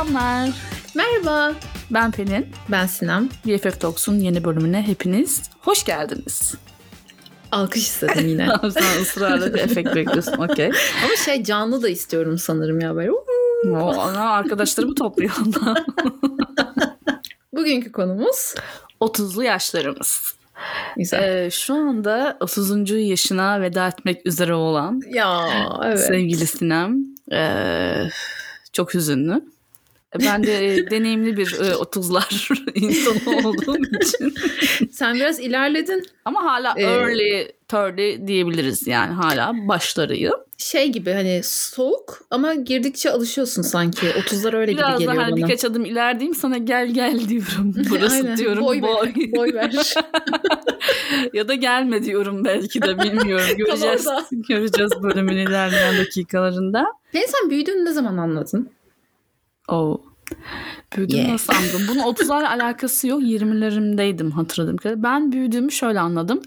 Selamlar. Merhaba. Ben Pelin. Ben Sinem. BFF Talks'un yeni bölümüne hepiniz hoş geldiniz. Alkış istedim yine. Sen ısrarla bir efekt bekliyorsun. Okey. Ama şey canlı da istiyorum sanırım ya böyle. O, ana arkadaşlarımı topluyor ondan. Bugünkü konumuz 30'lu yaşlarımız. güzel. Ee, şu anda 30. yaşına veda etmek üzere olan ya evet. sevgili Sinem ee, çok hüzünlü. Ben de e, deneyimli bir e, 30'lar insanı olduğum için. Sen biraz ilerledin. Ama hala Ee, early 30 diyebiliriz yani hala başlarıyım. Şey gibi hani soğuk ama girdikçe alışıyorsun sanki. 30'lar öyle Biraz gibi geliyor bana. birkaç adım ilerideyim sana gel gel diyorum. Burası Aynen. diyorum boy, boy. Ver, boy ver. ya da gelme diyorum belki de bilmiyorum. Göreceğiz. Göreceğiz bölümün ilerleyen dakikalarında. Ben sen büyüdüğünü ne zaman anladın? Oh. Büyüdüm Yeah. nasıl anladım? Bunun 30'larla alakası yok. 20'lerimdeydim hatırladığım kadarıyla. Ben büyüdüğümü şöyle anladım.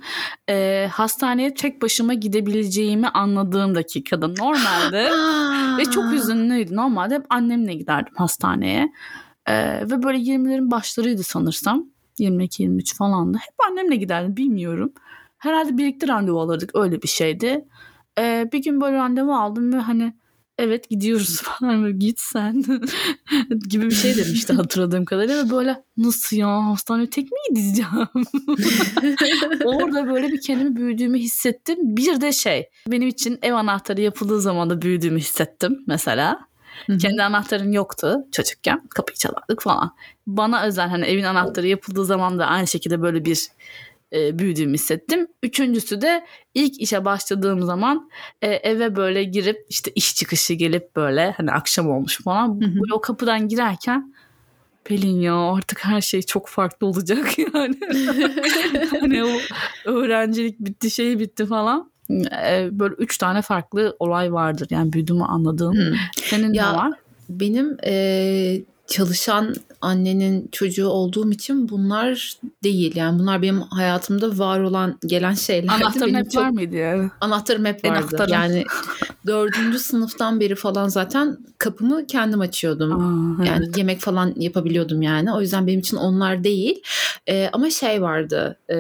Ee, hastaneye tek başıma gidebileceğimi anladığım dakikada. Normalde ve çok hüzünlüydü. Normalde hep annemle giderdim hastaneye. Ee, ve böyle 20'lerin başlarıydı sanırsam. 22-23 falandı. Hep annemle giderdim bilmiyorum. Herhalde birlikte randevu alırdık öyle bir şeydi. Ee, bir gün böyle randevu aldım ve hani evet gidiyoruz falan böyle git sen gibi bir şey demişti hatırladığım kadarıyla ve böyle nasıl ya hastaneye tek mi gideceğim? Orada böyle bir kendimi büyüdüğümü hissettim. Bir de şey benim için ev anahtarı yapıldığı zaman da büyüdüğümü hissettim mesela. Hı hı. Kendi anahtarım yoktu çocukken. Kapıyı çalardık falan. Bana özel hani evin anahtarı yapıldığı zaman da aynı şekilde böyle bir e, büyüdüğümü hissettim. Üçüncüsü de ilk işe başladığım zaman e, eve böyle girip işte iş çıkışı gelip böyle hani akşam olmuş falan. Hı hı. Böyle o kapıdan girerken Pelin ya artık her şey çok farklı olacak yani. hani o öğrencilik bitti şey bitti falan. E, böyle üç tane farklı olay vardır yani büyüdüğümü anladığım. Senin Ya, ne var? Benim eee, çalışan annenin çocuğu olduğum için bunlar değil. Yani bunlar benim hayatımda var olan gelen şeylerdi. Anahtarın hep çok- var mıydı yani? Anahtarım hep vardı. Anahtarım. Yani dördüncü sınıftan beri falan zaten kapımı kendim açıyordum. Aa, Yani evet. yemek falan yapabiliyordum yani. O yüzden benim için onlar değil. Ee, ama şey vardı. e,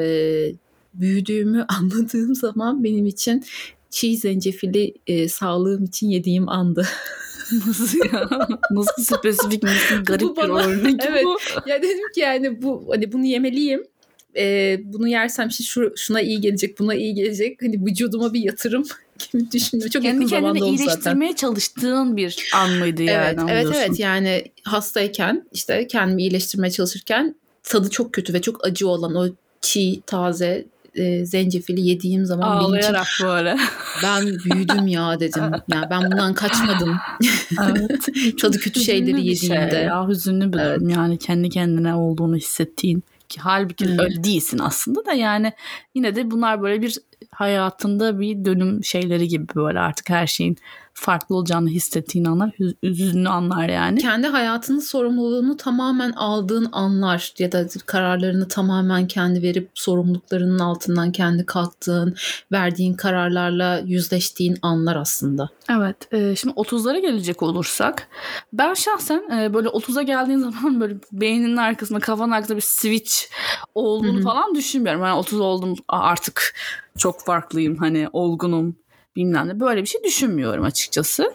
büyüdüğümü anladığım zaman benim için çiğ zencefili e, sağlığım için yediğim andı. Nasıl ya? Nasıl spesifik, nasıl garip Bu bir bana- örnek Evet. bu? ya dedim ki yani bu hani bunu yemeliyim. Ee, bunu yersem işte şu, şuna iyi gelecek, buna iyi gelecek. Hani vücuduma bir yatırım gibi düşündüm. Çok Kendi kendini oldu zaten. iyileştirmeye çalıştığın bir an mıydı yani? Evet, evet, evet. Yani hastayken işte kendimi iyileştirmeye çalışırken tadı çok kötü ve çok acı olan o çiğ, taze e, zencefili yediğim zaman benim için Ağlayarak böyle. ben büyüdüm ya dedim. Ya ben bundan kaçmadım. evet. Tadı kötü şeyleri şey yediğimde. ya, hüzünlü bir Evet. durum. Yani kendi kendine olduğunu hissettiğin. Ki halbuki Hmm. öyle değilsin aslında da yani yine de bunlar böyle bir hayatında bir dönüm şeyleri gibi böyle artık her şeyin farklı olacağını hissettiğin anlar, hüz- hüzünlü anlar yani. Kendi hayatının sorumluluğunu tamamen aldığın anlar ya da kararlarını tamamen kendi verip sorumluluklarının altından kendi kalktığın, verdiğin kararlarla yüzleştiğin anlar aslında. Evet. e, şimdi 30'lara gelecek olursak ben şahsen e, böyle 30'a geldiğin zaman böyle beyninin arkasında kafanın arkasında bir switch olduğunu Hı hı. falan düşünmüyorum. Yani 30 oldum artık çok farklıyım hani olgunum bilmem ne böyle bir şey düşünmüyorum açıkçası.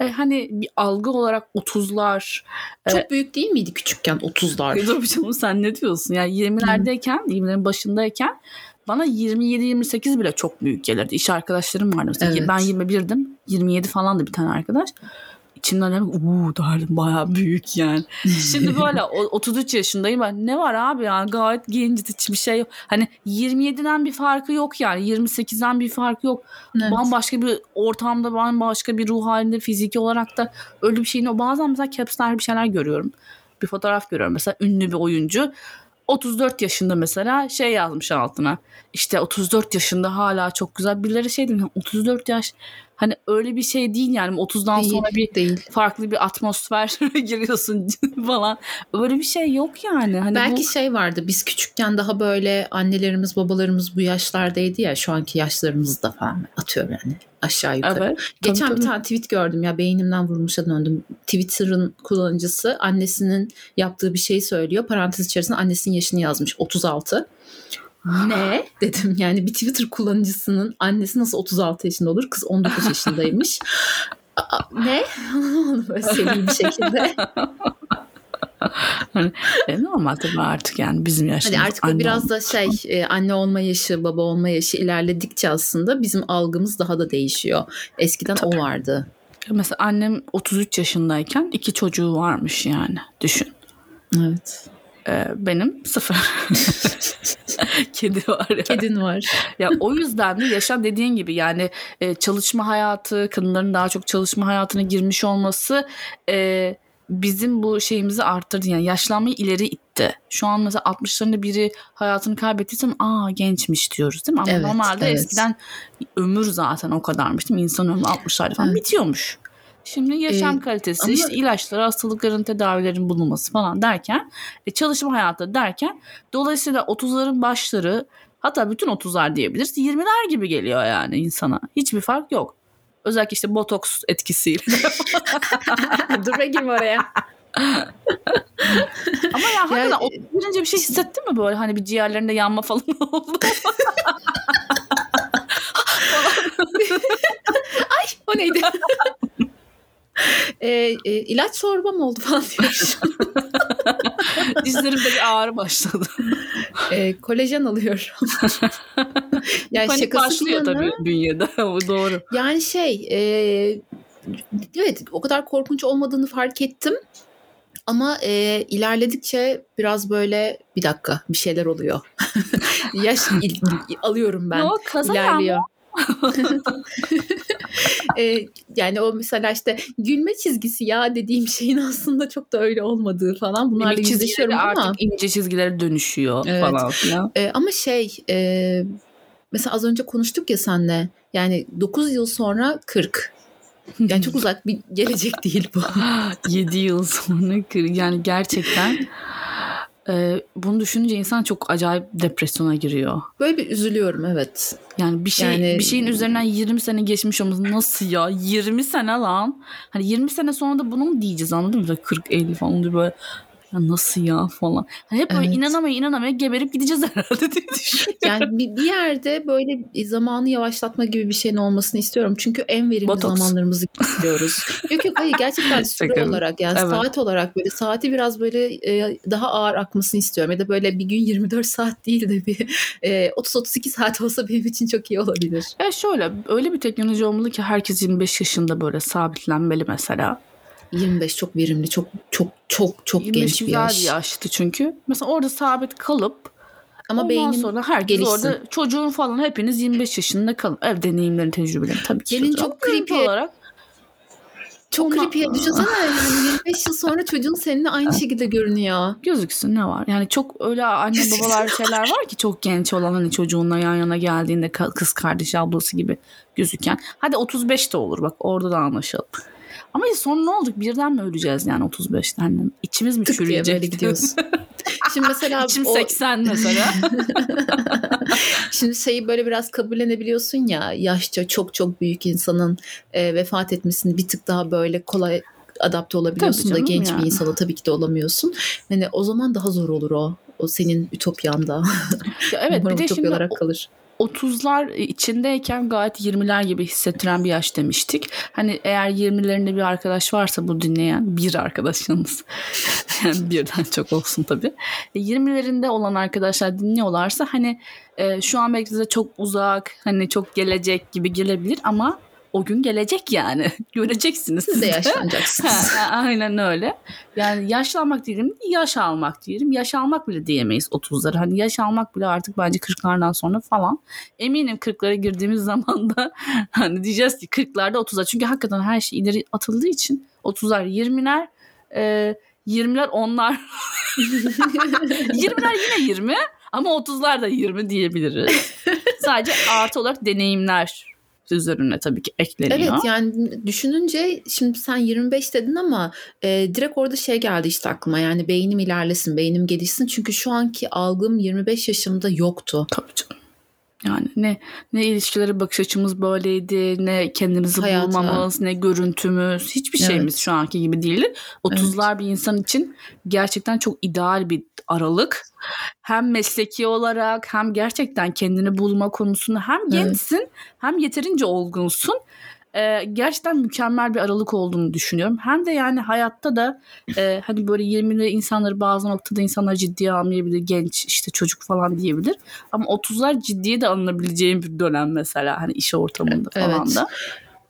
E, hani bir algı olarak 30'lar Çok büyük değil miydi küçükken 30'lar? Dur canım sen ne diyorsun? Yani 20'lerdeyken, 20'lerin başındayken bana 27-28 bile çok büyük gelirdi. İş arkadaşlarım vardı. Mesela Evet. Ben 21'dim. 27 falan da bir tane arkadaş. İçimden dedim uuu derdim bayağı büyük yani. Şimdi böyle o- 33 yaşındayım ben. Ne var abi yani gayet genciz hiçbir şey yok. Hani 27'den bir farkı yok yani. 28'den bir farkı yok. Evet. Bambaşka bir ortamda bambaşka bir ruh halinde fiziki olarak da öyle bir şeyin o bazen mesela caps'ler bir şeyler görüyorum. Bir fotoğraf görüyorum mesela ünlü bir oyuncu 34 yaşında mesela şey yazmış altına. İşte 34 yaşında hala çok güzel. Birileri şey demiş 34 yaş Hani öyle bir şey değil yani 30'dan Değil, sonra bir değil. farklı bir atmosfer giriyorsun falan. Öyle bir şey yok yani. Hani Belki bu... şey vardı biz küçükken daha böyle annelerimiz babalarımız bu yaşlardaydı ya şu anki yaşlarımızda falan atıyorum yani aşağı yukarı. Evet. Geçen tabii, bir tane tweet gördüm ya beynimden vurmuşa döndüm. Twitter'ın kullanıcısı annesinin yaptığı bir şeyi söylüyor. Parantez içerisinde annesinin yaşını yazmış 36. Ne dedim yani bir Twitter kullanıcısının annesi nasıl 36 yaşında olur? Kız 19 yaşındaymış. Aa, ne? Böyle seri bir şekilde. Hani, e, normal tabii artık yani bizim yaşımız. Hani artık anne biraz olmak. da şey e, anne olma yaşı, baba olma yaşı ilerledikçe aslında bizim algımız daha da değişiyor. Eskiden o vardı. Mesela annem 33 yaşındayken iki çocuğu varmış yani düşün. Evet. Ee, benim sıfır. Kedi var ya. Kedin var. ya o yüzden de yaşam dediğin gibi yani e, çalışma hayatı, kadınların daha çok çalışma hayatına girmiş olması e, bizim bu şeyimizi arttırdı. Yani yaşlanmayı ileri itti. Şu an mesela 60'larında biri hayatını kaybettiysen aa gençmiş diyoruz değil mi? Ama Evet, normalde evet. eskiden ömür zaten o kadarmış değil mi? İnsan ömrü 60'larda falan Evet. bitiyormuş. Şimdi yaşam Ee, kalitesi, ama- işte ilaçları, hastalıkların, tedavilerin bulunması falan derken, e, çalışma hayatı derken dolayısıyla 30'ların başları hatta bütün 30'lar diyebiliriz 20'ler gibi geliyor yani insana. Hiçbir fark yok. Özellikle işte botoks etkisiyle. Dur girme oraya. Ama ya hakikaten Ya- 30 girince bir şey hissettin mi böyle hani bir ciğerlerinde yanma falan oldu? O neydi? E, e, ilaç çorbam oldu falan diyor. Dizlerimde bir ağrı başladı. e, kolajen alıyorum. yani Panik başlıyor yana, tabii bünyede. Bu doğru. Yani şey e, evet o kadar korkunç olmadığını fark ettim. Ama e, ilerledikçe biraz böyle bir dakika bir şeyler oluyor. Yaş il- alıyorum ben. O kaza ilerliyor. E, yani o mesela işte gülme çizgisi ya dediğim şeyin aslında çok da öyle olmadığı falan bunlarla yüzleşiyorum artık ama ince çizgilere dönüşüyor Evet. falan filan. e, ama şey e, mesela az önce konuştuk ya senle yani 9 yıl sonra 40 yani çok uzak bir gelecek değil bu. 7 yıl sonra kır- yani gerçekten e, bunu düşününce insan çok acayip depresyona giriyor. Böyle bir üzülüyorum evet. Yani bir şey Yani- bir şeyin üzerinden 20 sene geçmiş olması nasıl ya? 20 sene lan. Hani 20 sene sonra da bunu mu diyeceğiz anladın mı? Böyle 40 50 falan oluyor böyle ya nasıl ya falan. Hani hep böyle Evet. inanamaya inanamaya geberip gideceğiz herhalde diye düşünüyorum. Yani bir, bir yerde böyle zamanı yavaşlatma gibi bir şeyin olmasını istiyorum. Çünkü en verimli Botoks. zamanlarımızı geçiriyoruz. yok yok hayır gerçekten süre olarak yani Evet. saat olarak böyle saati biraz böyle e, daha ağır akmasını istiyorum. Ya da böyle bir gün 24 saat değil de bir e, 30-32 saat olsa benim için çok iyi olabilir. Ya şöyle öyle bir teknoloji olmalı ki herkes 25 yaşında böyle sabitlenmeli mesela. 25 çok verimli, çok çok çok çok 25 genç bir güzel yaş. bir yaştı çünkü. Mesela orada sabit kalıp Ama ondan beynin sonra herkes gelişsin. orada çocuğun falan hepiniz 25 yaşında kalın. Ev deneyimlerin, tecrübelerin tabii ki. Gelin çok creepy. olarak çok Ondan- creepy. Düşünsene yani 25 yıl sonra çocuğun seninle aynı şekilde görünüyor. gözüksün ne var? Yani çok öyle anne babalar şeyler var ki çok genç olan hani çocuğunla yan yana geldiğinde kız kardeş ablası gibi gözüken. Hadi 35 de olur bak orada da anlaşalım. Ama sonra ne olduk birden mi öleceğiz yani 35'ten? Hani içimiz mi Tık diye çürüyecek? böyle gidiyorsun. Şimdi mesela İçim o- 80 mesela. Şimdi şeyi böyle biraz kabullenebiliyorsun ya yaşça çok çok büyük insanın e, vefat etmesini bir tık daha böyle kolay adapte olabiliyorsun da genç yani. bir insana tabii ki de olamıyorsun. Hani o zaman daha zor olur o. O senin ütopyanda. Ya evet Umarım bir de şimdi olarak kalır. 30'lar içindeyken gayet 20'ler gibi hissettiren bir yaş demiştik. Hani eğer 20'lerinde bir arkadaş varsa bu dinleyen bir arkadaşınız yani birden çok olsun tabii. E, 20'lerinde olan arkadaşlar dinliyorlarsa hani e, şu an belki de çok uzak hani çok gelecek gibi gelebilir ama o gün gelecek yani. Göreceksiniz Siz de de. yaşlanacaksınız. Ha, Aynen öyle. Yani yaşlanmak diyelim, yaş almak diyelim. Yaş almak bile diyemeyiz 30'lara. Hani yaş almak bile artık bence 40'lardan sonra falan. Eminim 40'lara girdiğimiz zaman da hani diyeceğiz ki 40'larda 30'lar. Çünkü hakikaten her şey ileri atıldığı için 30'lar 20'ler e, 20'ler onlar. 20'ler yine 20 ama 30'lar da 20 diyebiliriz. Sadece artı olarak deneyimler üzerine tabii ki ekleniyor. Evet yani düşününce şimdi sen 25 dedin ama e, direkt orada şey geldi işte aklıma yani beynim ilerlesin, beynim gelişsin. Çünkü şu anki algım 25 yaşımda yoktu. Tabii canım. Yani ne ne ilişkilere bakış açımız böyleydi, ne kendimizi Hayata. bulmamız, ne görüntümüz, hiçbir Evet. şeyimiz şu anki gibi değildi. 30'lar bir insan için gerçekten çok ideal bir aralık. Hem mesleki olarak hem gerçekten kendini bulma konusunda hem Evet. gençsin hem yeterince olgunsun. Ee, gerçekten mükemmel bir aralık olduğunu düşünüyorum. Hem de yani hayatta da e, hani böyle 20'li insanları bazı noktada insanlar ciddiye almayabilir. Genç işte çocuk falan diyebilir. Ama 30'lar ciddiye de alınabileceğim bir dönem mesela hani iş ortamında falan Evet. da.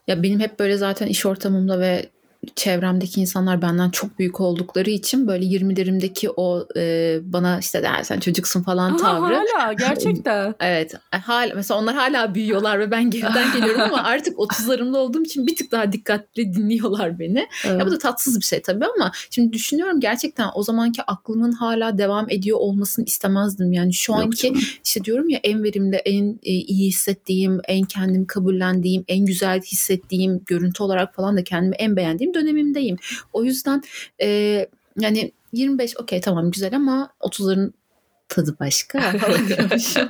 Ya benim hep böyle zaten iş ortamımda ve çevremdeki insanlar benden çok büyük oldukları için böyle 20'lerimdeki o e, bana işte der sen çocuksun falan Aa, tavrı. hala gerçekten. Evet. e, Hala, mesela onlar hala büyüyorlar ve ben geriden geliyorum ama artık 30'larımda olduğum için bir tık daha dikkatli dinliyorlar beni. Ya bu da tatsız bir şey tabii ama şimdi düşünüyorum gerçekten o zamanki aklımın hala devam ediyor olmasını istemezdim. Yani şu Yok anki canım. işte diyorum ya en verimli, en e, iyi hissettiğim, en kendimi kabullendiğim, en güzel hissettiğim görüntü olarak falan da kendimi en beğendiğim dönemimdeyim. O yüzden e, yani 25 okey tamam güzel ama 30'ların tadı başka.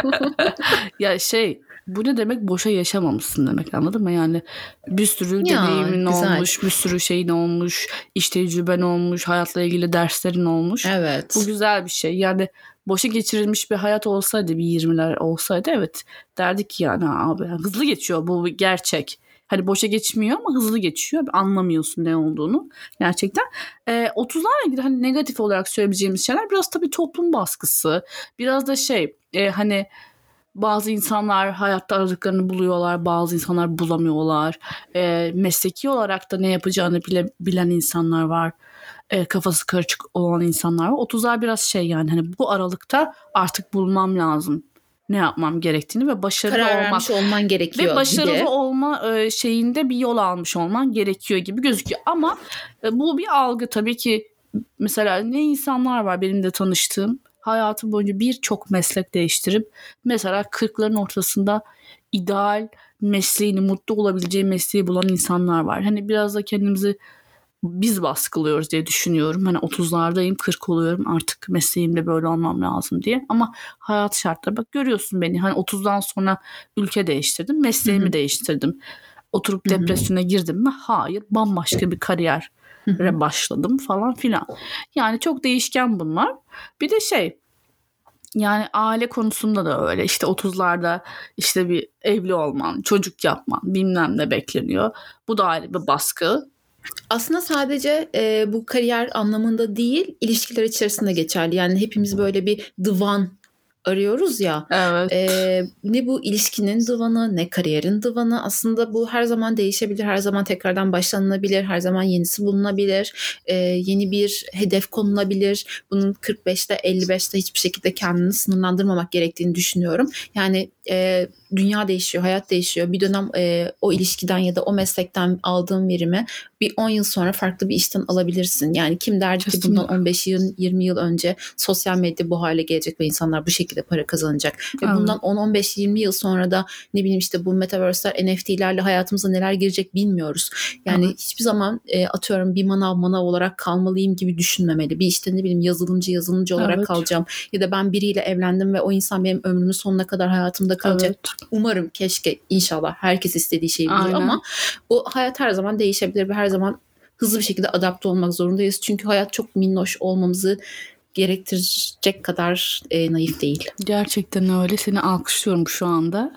Ya şey bu ne demek boşa yaşamamışsın demek anladın mı? Yani bir sürü Ya, deneyimin güzel. olmuş, bir sürü şeyin olmuş, iş tecrüben olmuş, hayatla ilgili derslerin olmuş. evet. Bu güzel bir şey. Yani boşa geçirilmiş bir hayat olsaydı bir 20'ler olsaydı evet derdik ki yani abi hızlı geçiyor bu gerçek. Hani boşa geçmiyor ama hızlı geçiyor. Anlamıyorsun ne olduğunu gerçekten. Ee, 30'larla ilgili hani negatif olarak söyleyebileceğimiz şeyler biraz tabii toplum baskısı. Biraz da şey e, hani bazı insanlar hayatta aradıklarını buluyorlar, bazı insanlar bulamıyorlar. E, mesleki olarak da ne yapacağını bile, bilen insanlar var. E, kafası karışık olan insanlar var. 30'lar biraz şey yani hani bu aralıkta artık bulmam lazım ne yapmam gerektiğini ve başarılı Karar olmak olman gerekiyor ve başarılı gibi. olma e, şeyinde bir yol almış olman gerekiyor gibi gözüküyor. Ama e, bu bir algı tabii ki mesela ne insanlar var benim de tanıştığım hayatı boyunca birçok meslek değiştirip mesela 40'ların ortasında ideal mesleğini mutlu olabileceği mesleği bulan insanlar var. Hani biraz da kendimizi biz baskılıyoruz diye düşünüyorum. Hani 30'lardayım 40 oluyorum artık mesleğimde böyle olmam lazım diye. Ama hayat şartları bak görüyorsun beni hani 30'dan sonra ülke değiştirdim mesleğimi Hı hı. değiştirdim. Oturup Hı hı. depresyona girdim mi? Hayır bambaşka bir kariyer başladım falan filan. Yani çok değişken bunlar. Bir de şey yani aile konusunda da öyle. İşte 30'larda işte bir evli olman, çocuk yapman bilmem ne bekleniyor. Bu da ayrı bir baskı. Aslında sadece e, bu kariyer anlamında değil, ilişkiler içerisinde geçerli. Yani hepimiz böyle bir divan arıyoruz ya. Evet. E, ne bu ilişkinin divanı, ne kariyerin divanı. Aslında bu her zaman değişebilir, her zaman tekrardan başlanılabilir, her zaman yenisi bulunabilir. E, yeni bir hedef konulabilir. Bunun 45'te, 55'te hiçbir şekilde kendini sınırlandırmamak gerektiğini düşünüyorum. Yani e, dünya değişiyor, hayat değişiyor. Bir dönem e, o ilişkiden ya da o meslekten aldığım verimi bir 10 yıl sonra farklı bir işten alabilirsin. Yani kim derdi ki bundan 15 yıl 20 yıl önce sosyal medya bu hale gelecek ve insanlar bu şekilde para kazanacak. Ve Evet. bundan 10-15-20 yıl sonra da ne bileyim işte bu metaverse'ler NFT'lerle hayatımıza neler girecek bilmiyoruz. Yani Evet. hiçbir zaman e, atıyorum bir manav manav olarak kalmalıyım gibi düşünmemeli. Bir işte ne bileyim yazılımcı yazılımcı olarak Evet. kalacağım. Ya da ben biriyle evlendim ve o insan benim ömrümün sonuna kadar hayatımda kalacak. Evet. Umarım keşke inşallah herkes istediği şeyi bulur ama bu hayat her zaman değişebilir ve her zaman hızlı bir şekilde adapte olmak zorundayız. Çünkü hayat çok minnoş olmamızı gerektirecek kadar e, naif değil. Gerçekten öyle. Seni alkışlıyorum şu anda.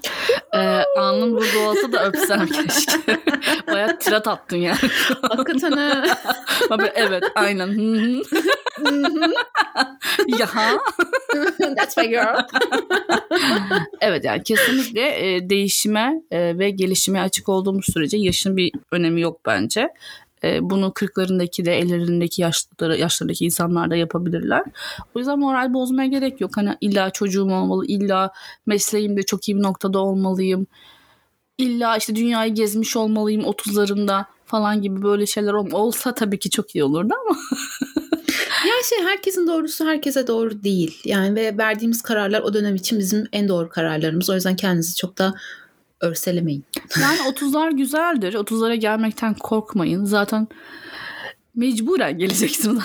Ee, alnım burada olsa da öpsem keşke. Bayağı tirat attın yani. Hakikaten ha. Evet aynen. Ya. That's my girl. Evet yani kesinlikle e, değişime e, ve gelişime açık olduğumuz sürece yaşın bir önemi yok bence. E, bunu 40'larındaki de 50'lerindeki yaşları, yaşlarındaki insanlar da yapabilirler. O yüzden moral bozmaya gerek yok. Hani illa çocuğum olmalı, illa mesleğimde çok iyi bir noktada olmalıyım. İlla işte dünyayı gezmiş olmalıyım 30'larımda falan gibi böyle şeyler ol- olsa tabii ki çok iyi olurdu ama Ya şey herkesin doğrusu herkese doğru değil. Yani ve verdiğimiz kararlar o dönem için bizim en doğru kararlarımız. O yüzden kendinizi çok da Örselemeyin. Yani 30'lar güzeldir. 30'lara gelmekten korkmayın. Zaten mecburen geleceksiniz.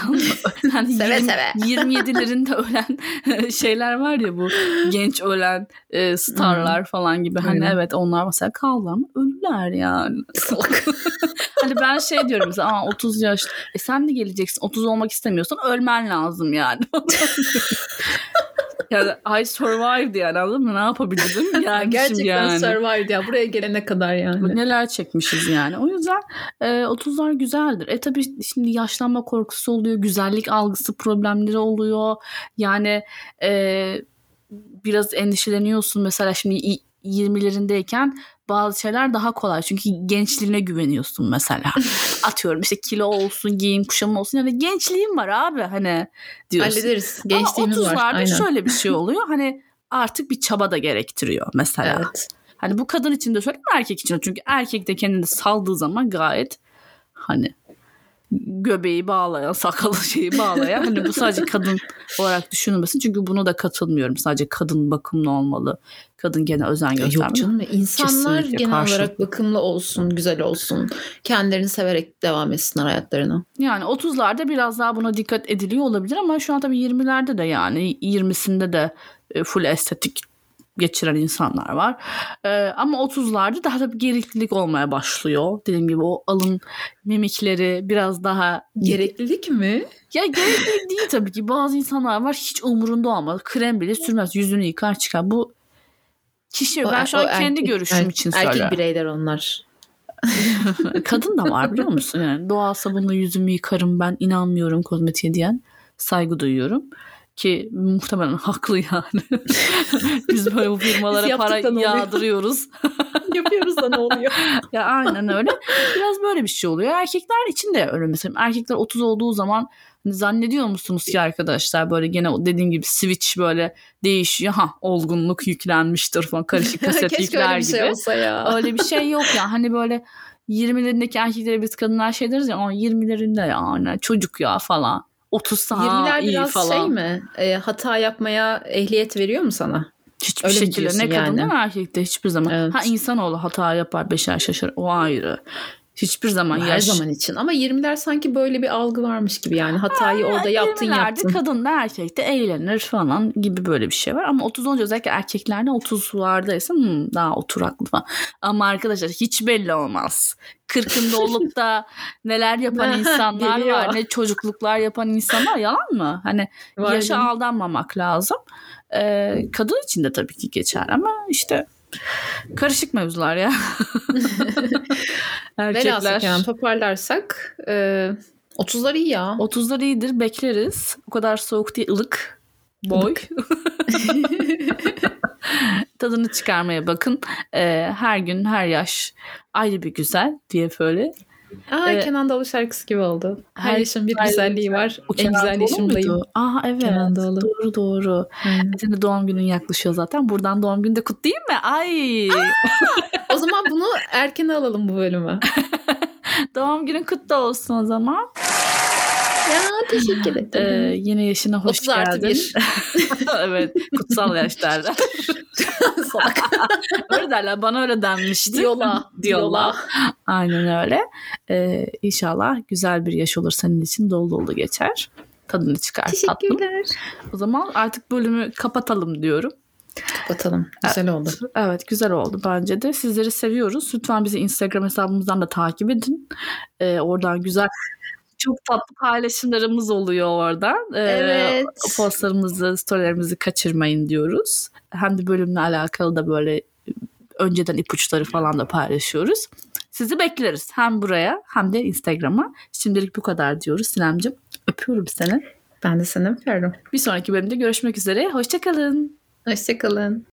yani seve 20, seve. 27'lerinde ölen şeyler var ya bu genç ölen e, starlar hmm. falan gibi. Hani hmm. evet onlar mesela kaldı ama ölüler yani. hani ben şey diyorum mesela Aa, 30 yaş e sen de geleceksin 30 olmak istemiyorsan ölmen lazım yani. Yani I survived yani anladın mı? Ne yapabilirim? Yani Gerçekten yani. survived ya. Buraya gelene kadar yani. Neler çekmişiz yani. O yüzden e, 30'lar güzeldir. E tabii şimdi yaşlanma korkusu oluyor. Güzellik algısı problemleri oluyor. Yani e, biraz endişeleniyorsun. Mesela şimdi 20'lerindeyken bazı şeyler daha kolay. Çünkü gençliğine güveniyorsun mesela. Atıyorum işte kilo olsun, giyim kuşamı olsun. Yani gençliğim var abi hani diyorsun. Hallederiz. Gençliğimiz Ama 30'larda var. Şöyle bir şey oluyor. Hani artık bir çaba da gerektiriyor mesela. Evet. Hani bu kadın için de söyleyeyim erkek için de. Çünkü erkek de kendini saldığı zaman gayet hani göbeği bağlayan, sakalı şeyi bağlayan. hani bu sadece kadın olarak düşünülmesin. Çünkü bunu da katılmıyorum. Sadece kadın bakımlı olmalı. Kadın gene özen göstermeli. Yok canım. İnsanlar Kesinlikle genel karşı. olarak bakımlı olsun, güzel olsun. Kendilerini severek devam etsinler hayatlarına. Yani 30'larda biraz daha buna dikkat ediliyor olabilir ama şu an tabii 20'lerde de yani 20'sinde de e, full estetik geçiren insanlar var. Ee, ama 30'larda daha da bir gereklilik olmaya başlıyor. Dediğim gibi o alın mimikleri biraz daha Gereklilik mi? ya gerekli değil tabii ki. Bazı insanlar var hiç umurunda olmaz. Krem bile sürmez. Yüzünü yıkar çıkar. Bu kişi O- ben şu an kendi erkek- görüşüm er- için Erkek söylüyorum. bireyler onlar. Kadın da var biliyor musun? Yani doğal sabunla yüzümü yıkarım ben inanmıyorum kozmetiğe diyen saygı duyuyorum. Ki muhtemelen haklı yani. Biz böyle bu firmalara Biz para yağdırıyoruz. Yapıyoruz da ne oluyor? ya aynen öyle. Biraz böyle bir şey oluyor. Erkekler için de öyle mesela. Erkekler 30 olduğu zaman hani zannediyor musunuz ki arkadaşlar böyle gene dediğim gibi switch böyle değişiyor. Ha olgunluk yüklenmiştir falan karışık kaset yükler öyle bir gibi. şey olsa ya. Öyle bir şey yok ya. Hani böyle 20'lerindeki erkeklere biz kadınlar şey deriz ya "Aa, 20'lerinde yani çocuk ya falan. 30 ha 20'ler iyi biraz falan. şey mi? E, hata yapmaya ehliyet veriyor mu sana? Hiçbir Öyle şekilde ne kadın yani? ne erkekte hiçbir zaman. Evet. Ha insanoğlu hata yapar beşer şaşar o ayrı. Hiçbir zaman Her yaş. zaman için. Ama 20'ler sanki böyle bir algı varmış gibi yani. Hatayı orada yaptın 20'lerde yaptın. kadın da erkek de eğlenir falan gibi böyle bir şey var. Ama 30 olunca özellikle erkeklerde 30'lardaysa hmm, daha oturaklı falan. Ama arkadaşlar hiç belli olmaz. 40'ında olup da neler yapan insanlar Geliyor. var. Ne çocukluklar yapan insanlar yalan mı? Hani Var yaşa canım. aldanmamak lazım. Ee, kadın için de tabii ki geçer ama işte karışık mevzular ya. Velhasıl Erkekler kelam toparlarsak e, 30'lar iyi ya. 30'lar iyidir bekleriz. O kadar soğuk değil ılık. Boy. Tadını çıkarmaya bakın. Ee, her gün her yaş ayrı bir güzel diye böyle. Aa, Evet. Kenan Doğulu şarkısı gibi oldu. Her, Her yaşın bir güzel- güzelliği var. O en güzel yaşımdayım. Aa evet. Kenan Doğulu. Doğru doğru. Aynen. Senin doğum günün yaklaşıyor zaten. Buradan doğum günü de kutlayayım mı? Ay. o zaman bunu erken alalım bu bölümü. doğum günün kutlu olsun o zaman. Ya teşekkür Ee, ederim. yeni yaşına hoş 30 artı geldin. bir. evet. Kutsal yaş derler. Salak. öyle derler. Bana öyle denmişti. Diyola. Diyola. Aynen öyle. Ee, inşallah güzel bir yaş olur senin için. Dolu dolu geçer. Tadını çıkar tatlım. Teşekkürler. O zaman artık bölümü kapatalım diyorum. Batalım. Güzel oldu. Evet güzel oldu bence de. Sizleri seviyoruz. Lütfen bizi Instagram hesabımızdan da takip edin. Ee, oradan güzel çok tatlı paylaşımlarımız oluyor oradan. Ee, Evet. Postlarımızı, storylerimizi kaçırmayın diyoruz. Hem de bölümle alakalı da böyle önceden ipuçları falan da paylaşıyoruz. Sizi bekleriz hem buraya hem de Instagram'a. Şimdilik bu kadar diyoruz Sinemcim. Öpüyorum seni. Ben de seni öpüyorum. Bir sonraki bölümde görüşmek üzere. Hoşçakalın. Hoşçakalın.